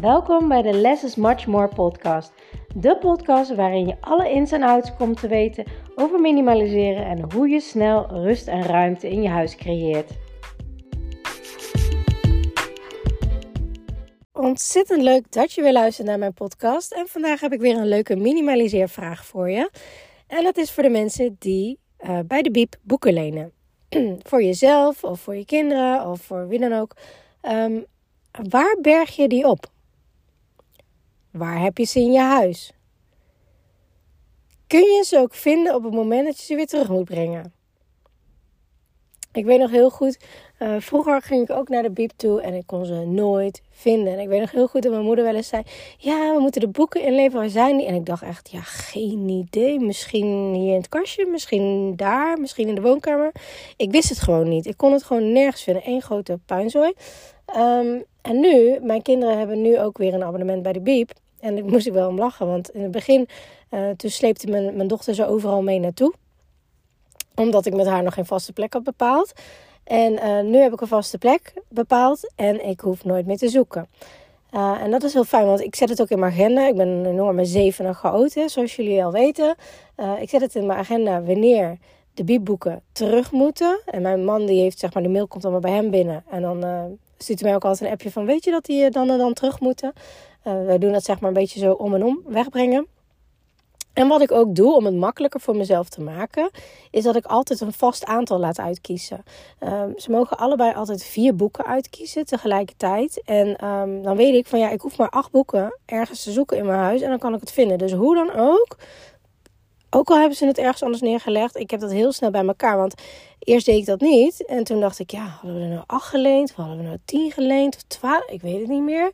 Welkom bij de Less is Much More podcast. De podcast waarin je alle ins en outs komt te weten over minimaliseren en hoe je snel rust en ruimte in je huis creëert. Ontzettend leuk dat je weer luistert naar mijn podcast. En vandaag heb ik weer een leuke minimaliseervraag voor je. En dat is voor de mensen die uh, bij de Biep boeken lenen. voor jezelf of voor je kinderen of voor wie dan ook. Um, waar berg je die op? Waar heb je ze in je huis? Kun je ze ook vinden op het moment dat je ze weer terug moet brengen? Ik weet nog heel goed, uh, vroeger ging ik ook naar de biep toe en ik kon ze nooit vinden. En ik weet nog heel goed dat mijn moeder wel eens zei: Ja, we moeten de boeken inleveren, waar zijn die? En ik dacht echt: Ja, geen idee. Misschien hier in het kastje, misschien daar, misschien in de woonkamer. Ik wist het gewoon niet. Ik kon het gewoon nergens vinden. Eén grote puinzooi. Um, en nu, mijn kinderen hebben nu ook weer een abonnement bij de biep. En ik moest ik wel om lachen, want in het begin, uh, toen sleepte mijn, mijn dochter ze overal mee naartoe. Omdat ik met haar nog geen vaste plek had bepaald. En uh, nu heb ik een vaste plek bepaald en ik hoef nooit meer te zoeken. Uh, en dat is heel fijn, want ik zet het ook in mijn agenda. Ik ben een enorme zevener chaot, zoals jullie al weten. Ik zet het in mijn agenda wanneer de biepboeken terug moeten. En mijn man die heeft, zeg maar, de mail komt allemaal bij hem binnen. En dan stuurt mij ook altijd een appje van, weet je dat die dan en dan terug moeten? Uh, wij doen dat zeg maar een beetje zo om en om wegbrengen. En wat ik ook doe om het makkelijker voor mezelf te maken, is dat ik altijd een vast aantal laat uitkiezen. Um, ze mogen allebei altijd vier boeken uitkiezen tegelijkertijd. En um, dan weet ik van ja, ik hoef maar acht boeken ergens te zoeken in mijn huis en dan kan ik het vinden. Dus hoe dan ook, ook al hebben ze het ergens anders neergelegd, ik heb dat heel snel bij elkaar. Want eerst deed ik dat niet. En toen dacht ik, ja, hadden we er nou acht geleend? Of hadden we nou tien geleend? Of twaalf? Ik weet het niet meer.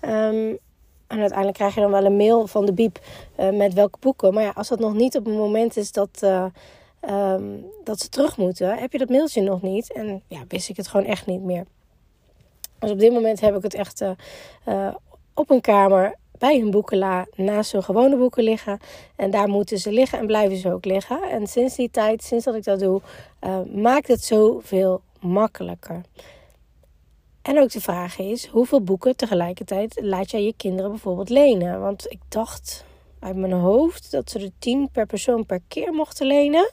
Um, en uiteindelijk krijg je dan wel een mail van de biep uh, met welke boeken. Maar ja, als dat nog niet op het moment is dat, uh, um, dat ze terug moeten, heb je dat mailtje nog niet. En ja, wist ik het gewoon echt niet meer. Dus op dit moment heb ik het echt uh, op een kamer bij hun boekenla naast hun gewone boeken liggen. En daar moeten ze liggen en blijven ze ook liggen. En sinds die tijd, sinds dat ik dat doe, maakt het zoveel makkelijker. En ook de vraag is, hoeveel boeken tegelijkertijd laat jij je kinderen bijvoorbeeld lenen? Want ik dacht uit mijn hoofd dat ze er tien per persoon per keer mochten lenen.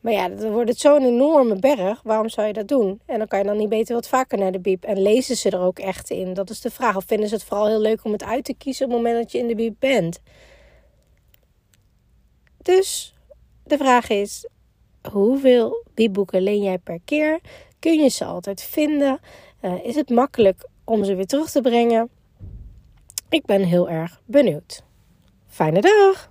Maar ja, dan wordt het zo'n enorme berg. Waarom zou je dat doen? En dan kan je dan niet beter wat vaker naar de biep. En lezen ze er ook echt in? Dat is de vraag. Of vinden ze het vooral heel leuk om het uit te kiezen op het moment dat je in de biep bent? Dus de vraag is, hoeveel biepboeken leen jij per keer? Kun je ze altijd vinden? Uh, is het makkelijk om ze weer terug te brengen? Ik ben heel erg benieuwd. Fijne dag!